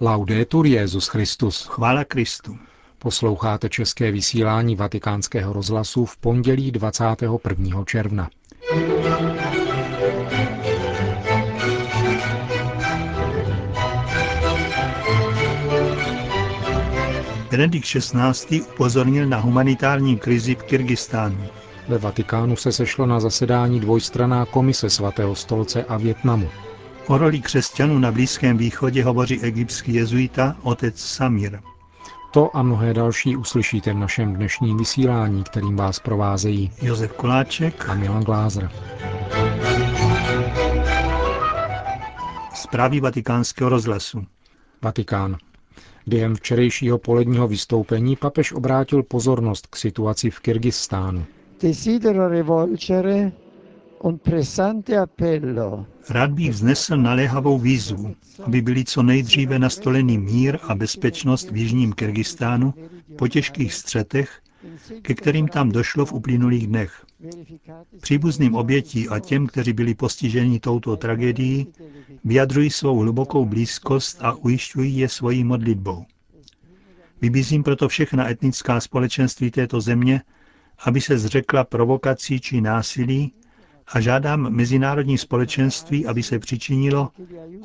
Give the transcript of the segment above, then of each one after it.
Laudetur Jezus Christus. Chvála Kristu. Posloucháte české vysílání Vatikánského rozhlasu v pondělí 21. června. Benedikt XVI. upozornil na humanitární krizi v Kyrgyzstánu. Ve Vatikánu se sešlo na zasedání dvojstraná komise svatého stolce a Větnamu. O roli křesťanů na Blízkém východě hovoří egyptský jezuita otec Samir. To a mnohé další uslyšíte v našem dnešním vysílání, kterým vás provázejí Josef Koláček a Milan Glázer. Zprávy vatikánského rozhlasu. Vatikán. Během včerejšího poledního vystoupení papež obrátil pozornost k situaci v Kyrgyzstánu. Desidero rivolgere Rád bych vznesl naléhavou výzvu, aby byli co nejdříve nastolený mír a bezpečnost v jižním Kyrgyzstánu po těžkých střetech, ke kterým tam došlo v uplynulých dnech. Příbuzným obětí a těm, kteří byli postiženi touto tragédií, vyjadřují svou hlubokou blízkost a ujišťují je svojí modlitbou. Vybízím proto všechna etnická společenství této země, aby se zřekla provokací či násilí a žádám mezinárodní společenství, aby se přičinilo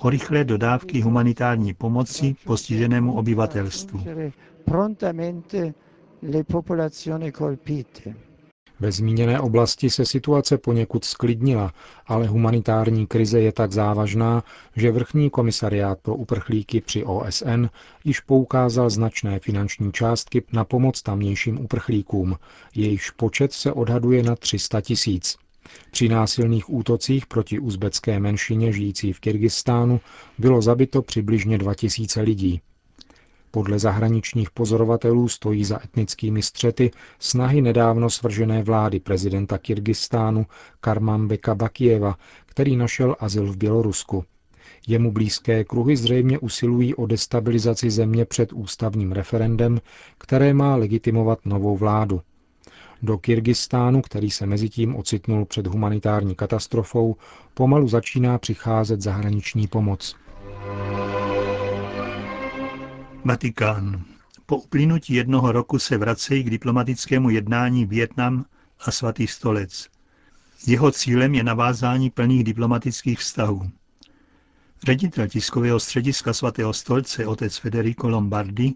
o rychlé dodávky humanitární pomoci postiženému obyvatelstvu. Ve zmíněné oblasti se situace poněkud sklidnila, ale humanitární krize je tak závažná, že vrchní komisariát pro uprchlíky při OSN již poukázal značné finanční částky na pomoc tamnějším uprchlíkům. Jejichž počet se odhaduje na 300 tisíc. Při násilných útocích proti uzbecké menšině žijící v Kyrgyzstánu bylo zabito přibližně 2000 lidí. Podle zahraničních pozorovatelů stojí za etnickými střety snahy nedávno svržené vlády prezidenta Kyrgyzstánu Karmanbeka Bakijeva, který našel azyl v Bělorusku. Jemu blízké kruhy zřejmě usilují o destabilizaci země před ústavním referendem, které má legitimovat novou vládu. Do Kyrgyzstánu, který se mezitím ocitnul před humanitární katastrofou, pomalu začíná přicházet zahraniční pomoc. Vatikán. Po uplynutí jednoho roku se vracejí k diplomatickému jednání Vietnam a svatý stolec. Jeho cílem je navázání plných diplomatických vztahů. Ředitel tiskového střediska svatého stolce otec Federico Lombardi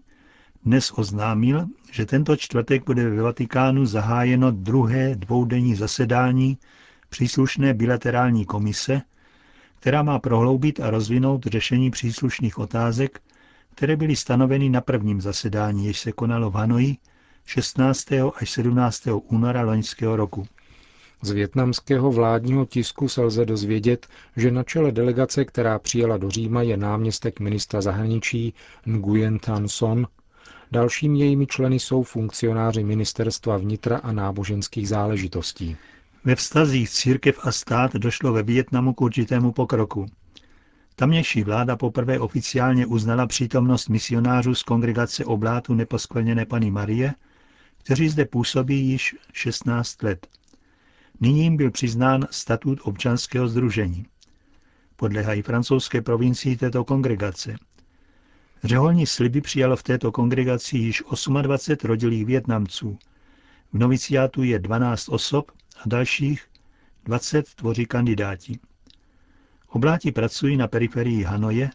dnes oznámil, že tento čtvrtek bude ve Vatikánu zahájeno druhé dvoudenní zasedání příslušné bilaterální komise, která má prohloubit a rozvinout řešení příslušných otázek, které byly stanoveny na prvním zasedání, jež se konalo v Hanoji 16. až 17. února loňského roku. Z větnamského vládního tisku se lze dozvědět, že na čele delegace, která přijela do Říma, je náměstek ministra zahraničí Nguyen Tan Son. Dalšími jejími členy jsou funkcionáři ministerstva vnitra a náboženských záležitostí. Ve vztazích církev a stát došlo ve Vietnamu k určitému pokroku. Tamnější vláda poprvé oficiálně uznala přítomnost misionářů z kongregace oblátu neposkvrněné Pany Marie, kteří zde působí již 16 let. Nyní jim byl přiznán statut občanského združení. Podléhají francouzské provincii této kongregace. Řeholní sliby přijalo v této kongregaci již 28 rodilých Větnamců. V noviciátu je 12 osob a dalších 20 tvoří kandidáti. Obláti pracují na periferii Hanoje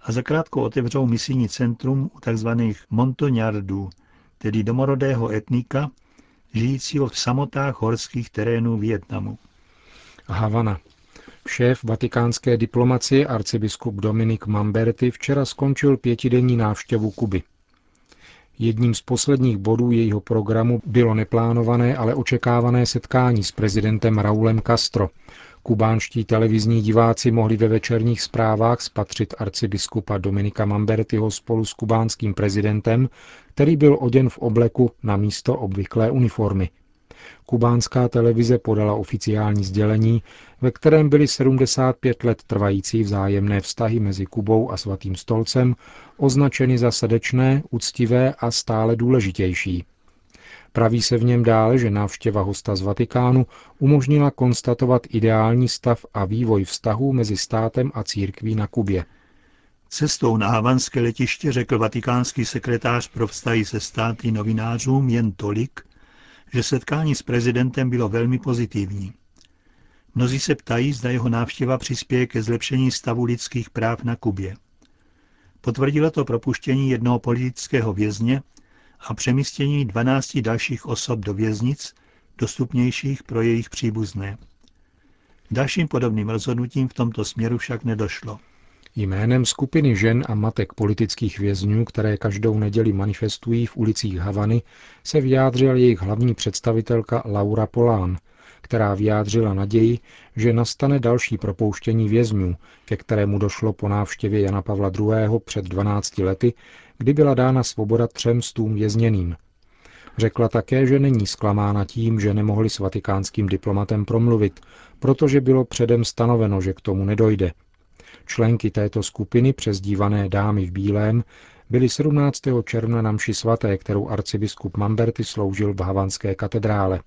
a zakrátko otevřou misijní centrum u tzv. montoňardů, tedy domorodého etnika, žijícího v samotách horských terénů Vietnamu. Havana. Šéf vatikánské diplomacie arcibiskup Dominik Mamberti včera skončil pětidenní návštěvu Kuby. Jedním z posledních bodů jejího programu bylo neplánované, ale očekávané setkání s prezidentem Raulem Castro, Kubánští televizní diváci mohli ve večerních zprávách spatřit arcibiskupa Dominika Mambertyho spolu s kubánským prezidentem, který byl oděn v obleku na místo obvyklé uniformy. Kubánská televize podala oficiální sdělení, ve kterém byly 75 let trvající vzájemné vztahy mezi Kubou a Svatým stolcem označeny za srdečné, úctivé a stále důležitější. Praví se v něm dále, že návštěva hosta z Vatikánu umožnila konstatovat ideální stav a vývoj vztahů mezi státem a církví na Kubě. Cestou na havanské letiště řekl vatikánský sekretář pro vztahy se státy novinářům jen tolik, že setkání s prezidentem bylo velmi pozitivní. Mnozí se ptají, zda jeho návštěva přispěje ke zlepšení stavu lidských práv na Kubě. Potvrdilo to propuštění jednoho politického vězně a přemístění 12 dalších osob do věznic, dostupnějších pro jejich příbuzné. Dalším podobným rozhodnutím v tomto směru však nedošlo. Jménem skupiny žen a matek politických vězňů, které každou neděli manifestují v ulicích Havany, se vyjádřila jejich hlavní představitelka Laura Polán, která vyjádřila naději, že nastane další propouštění vězňů, ke kterému došlo po návštěvě Jana Pavla II. před 12 lety, kdy byla dána svoboda třem stům vězněným. Řekla také, že není zklamána tím, že nemohli s vatikánským diplomatem promluvit, protože bylo předem stanoveno, že k tomu nedojde. Členky této skupiny, přezdívané Dámy v bílém, byly 17. června na mši svaté, kterou arcibiskup Mamberty sloužil v Havanské katedrále.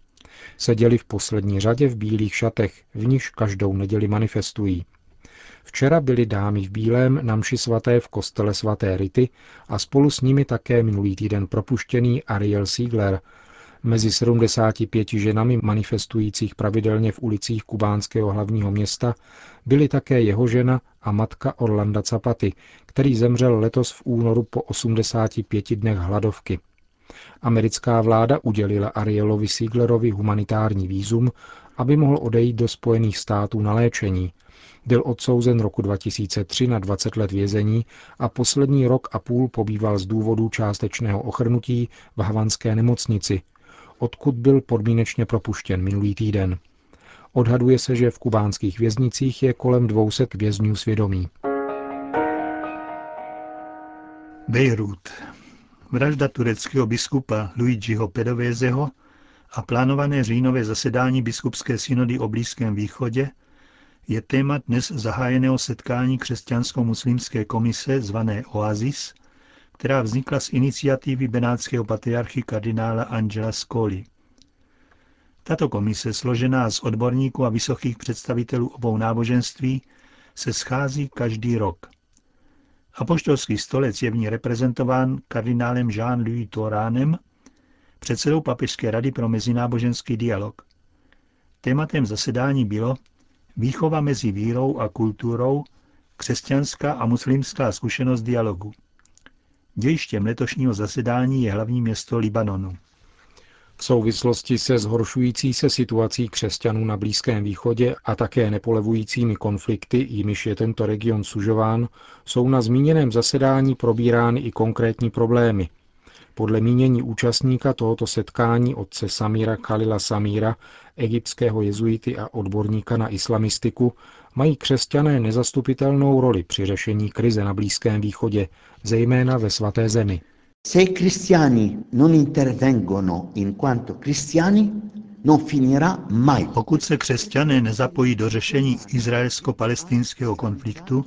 Seděli v poslední řadě v bílých šatech, v níž každou neděli manifestují. Včera byly dámy v bílém na mši svaté v kostele svaté Rity a spolu s nimi také minulý týden propuštěný Ariel Siegler. Mezi 75 ženami manifestujících pravidelně v ulicích kubánského hlavního města byly také jeho žena a matka Orlanda Zapaty, který zemřel letos v únoru po 85 dnech hladovky. Americká vláda udělila Arielovi Sieglerovi humanitární výzum, aby mohl odejít do Spojených států na léčení. Byl odsouzen roku 2003 na 20 let vězení a poslední rok a půl pobýval z důvodu částečného ochrnutí v havanské nemocnici, odkud byl podmínečně propuštěn minulý týden. Odhaduje se, že v kubánských věznicích je kolem 200 vězňů svědomí. Bejrút. Vražda tureckého biskupa Luigiho Pedovézeho a plánované říjnové zasedání biskupské synody o Blízkém východě je téma dnes zahájeného setkání křesťansko-muslimské komise zvané Oasis, která vznikla z iniciativy benátského patriarchy kardinála Angela Scoli. Tato komise, složená z odborníků a vysokých představitelů obou náboženství, se schází každý rok. Apoštolský stolec je v ní reprezentován kardinálem Jean-Louis Toránem, předsedou Papežské rady pro mezináboženský dialog. Tématem zasedání bylo výchova mezi vírou a kulturou, křesťanská a muslimská zkušenost dialogu. Dějištěm letošního zasedání je hlavní město Libanonu. V souvislosti se zhoršující se situací křesťanů na Blízkém východě a také nepolevujícími konflikty, jimiž je tento region sužován, jsou na zmíněném zasedání probírány i konkrétní problémy. Podle mínění účastníka tohoto setkání otce Samíra Khalila Samíra, egyptského jezuity a odborníka na islamistiku, mají křesťané nezastupitelnou roli při řešení krize na Blízkém východě, zejména ve svaté zemi. Se i cristiani non intervengono in quanto cristiani, non finirà mai. Pokud se křesťané nezapojí do řešení izraelsko-palestinského konfliktu,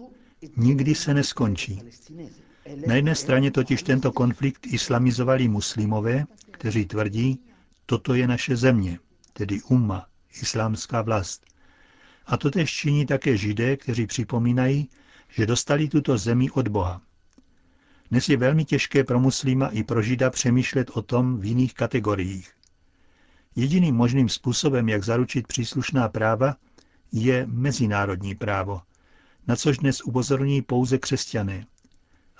nikdy se neskončí. Na jedné straně totiž tento konflikt islamizovali muslimové, kteří tvrdí, toto je naše země, tedy umma, islámská vlast. A to tež činí také židé, kteří připomínají, že dostali tuto zemi od Boha. Dnes je velmi těžké pro muslima i pro žida přemýšlet o tom v jiných kategoriích. Jediným možným způsobem, jak zaručit příslušná práva, je mezinárodní právo, na což dnes upozorní pouze křesťané.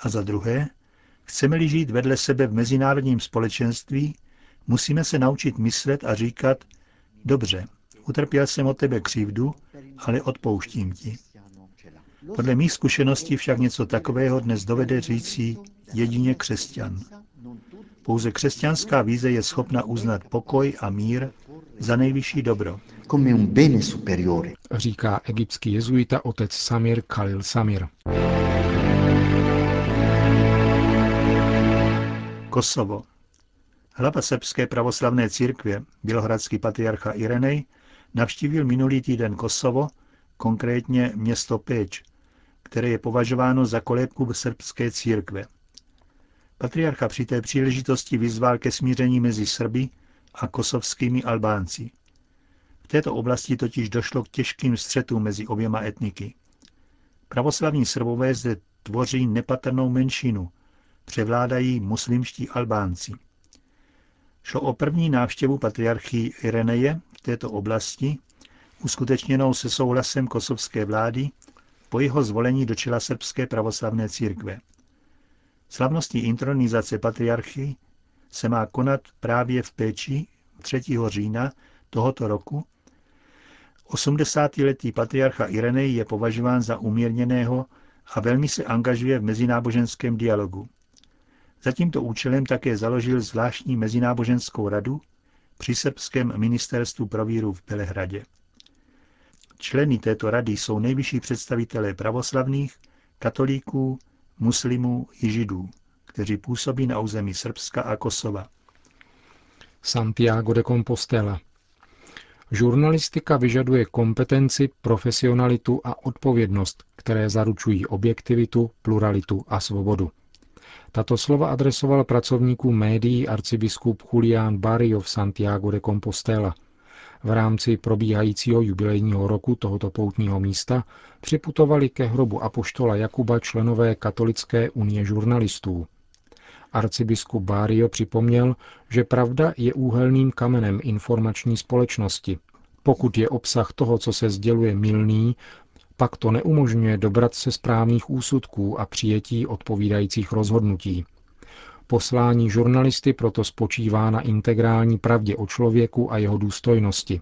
A za druhé, chceme-li žít vedle sebe v mezinárodním společenství, musíme se naučit myslet a říkat, dobře, utrpěl jsem od tebe křivdu, ale odpouštím ti. Podle mých zkušeností však něco takového dnes dovede říci jedině křesťan. Pouze křesťanská víze je schopna uznat pokoj a mír za nejvyšší dobro. Říká egyptský jezuita otec Samir Khalil Samir. Kosovo. Hlava srbské pravoslavné církve, bělohradský patriarcha Irenej, navštívil minulý týden Kosovo, konkrétně město Péč, které je považováno za kolébku srbské církve. Patriarcha při té příležitosti vyzval ke smíření mezi Srby a kosovskými Albánci. V této oblasti totiž došlo k těžkým střetům mezi oběma etniky. Pravoslavní Srbové zde tvoří nepatrnou menšinu, převládají muslimští Albánci. Šlo o první návštěvu patriarchy Ireneje v této oblasti, uskutečněnou se souhlasem kosovské vlády po jeho zvolení do čela srbské pravoslavné církve. Slavnostní intronizace patriarchy se má konat právě v péči 3. října tohoto roku. 80-letý patriarcha Irenej je považován za umírněného a velmi se angažuje v mezináboženském dialogu. Za tímto účelem také založil zvláštní mezináboženskou radu při srbském ministerstvu pro víru v Belehradě. Členy této rady jsou nejvyšší představitelé pravoslavných, katolíků, muslimů i židů, kteří působí na území Srbska a Kosova. Santiago de Compostela. Žurnalistika vyžaduje kompetenci, profesionalitu a odpovědnost, které zaručují objektivitu, pluralitu a svobodu. Tato slova adresoval pracovníkům médií arcibiskup Julián Barrio v Santiago de Compostela. V rámci probíhajícího jubilejního roku tohoto poutního místa připutovali ke hrobu apoštola Jakuba členové Katolické unie žurnalistů. Arcibiskup Bário připomněl, že pravda je úhelným kamenem informační společnosti. Pokud je obsah toho, co se sděluje, milný, pak to neumožňuje dobrat se správných úsudků a přijetí odpovídajících rozhodnutí. Poslání žurnalisty proto spočívá na integrální pravdě o člověku a jeho důstojnosti.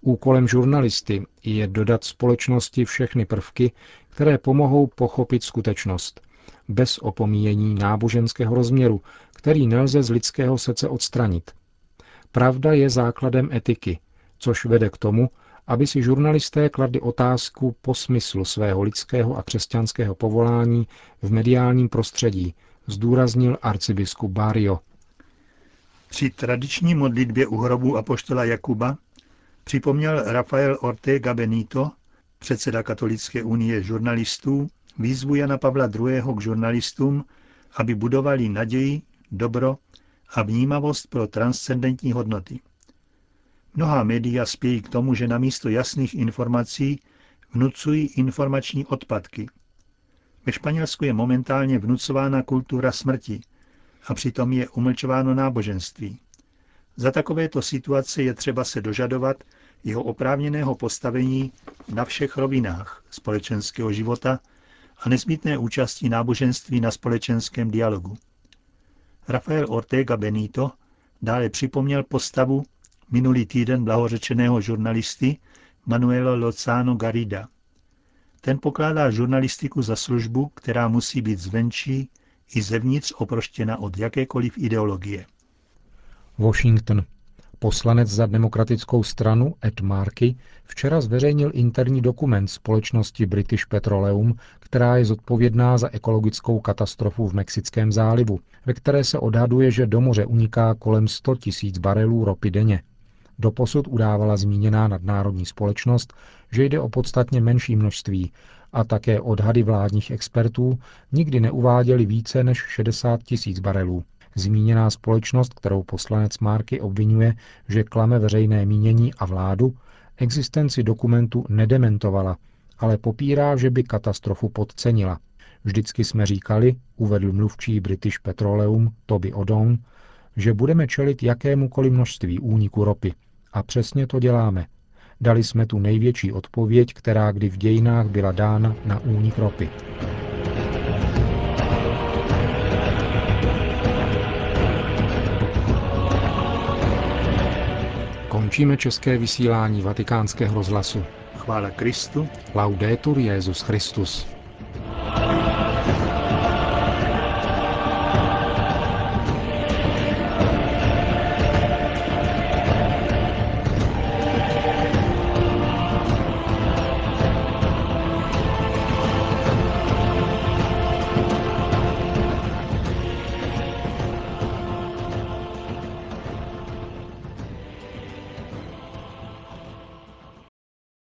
Úkolem žurnalisty je dodat společnosti všechny prvky, které pomohou pochopit skutečnost, bez opomíjení náboženského rozměru, který nelze z lidského srdce odstranit. Pravda je základem etiky, což vede k tomu, aby si žurnalisté kladli otázku po smyslu svého lidského a křesťanského povolání v mediálním prostředí, zdůraznil arcibiskup Bario. Při tradiční modlitbě u hrobu apoštola Jakuba připomněl Rafael Ortega Benito, předseda Katolické unie žurnalistů, výzvu Jana Pavla II. k žurnalistům, aby budovali naději, dobro a vnímavost pro transcendentní hodnoty. Mnohá média spějí k tomu, že na místo jasných informací vnucují informační odpadky. Ve Španělsku je momentálně vnucována kultura smrti a přitom je umlčováno náboženství. Za takovéto situace je třeba se dožadovat jeho oprávněného postavení na všech rovinách společenského života a nezbytné účasti náboženství na společenském dialogu. Rafael Ortega Benito dále připomněl postavu minulý týden blahořečeného žurnalisty Manuela Lozano Garida. Ten pokládá žurnalistiku za službu, která musí být zvenčí i zevnitř oproštěna od jakékoliv ideologie. Washington. Poslanec za demokratickou stranu Ed Markey včera zveřejnil interní dokument společnosti British Petroleum, která je zodpovědná za ekologickou katastrofu v Mexickém zálivu, ve které se odhaduje, že do moře uniká kolem 100 tisíc barelů ropy denně. Doposud udávala zmíněná nadnárodní společnost, že jde o podstatně menší množství a také odhady vládních expertů nikdy neuváděly více než 60 tisíc barelů. Zmíněná společnost, kterou poslanec Márky obvinuje, že klame veřejné mínění a vládu, existenci dokumentu nedementovala, ale popírá, že by katastrofu podcenila. Vždycky jsme říkali, uvedl mluvčí British Petroleum Toby Odon, že budeme čelit jakémukoliv množství úniku ropy. A přesně to děláme. Dali jsme tu největší odpověď, která kdy v dějinách byla dána na únik ropy. Končíme české vysílání vatikánského rozhlasu. Chvála Kristu. Laudetur Jezus Christus.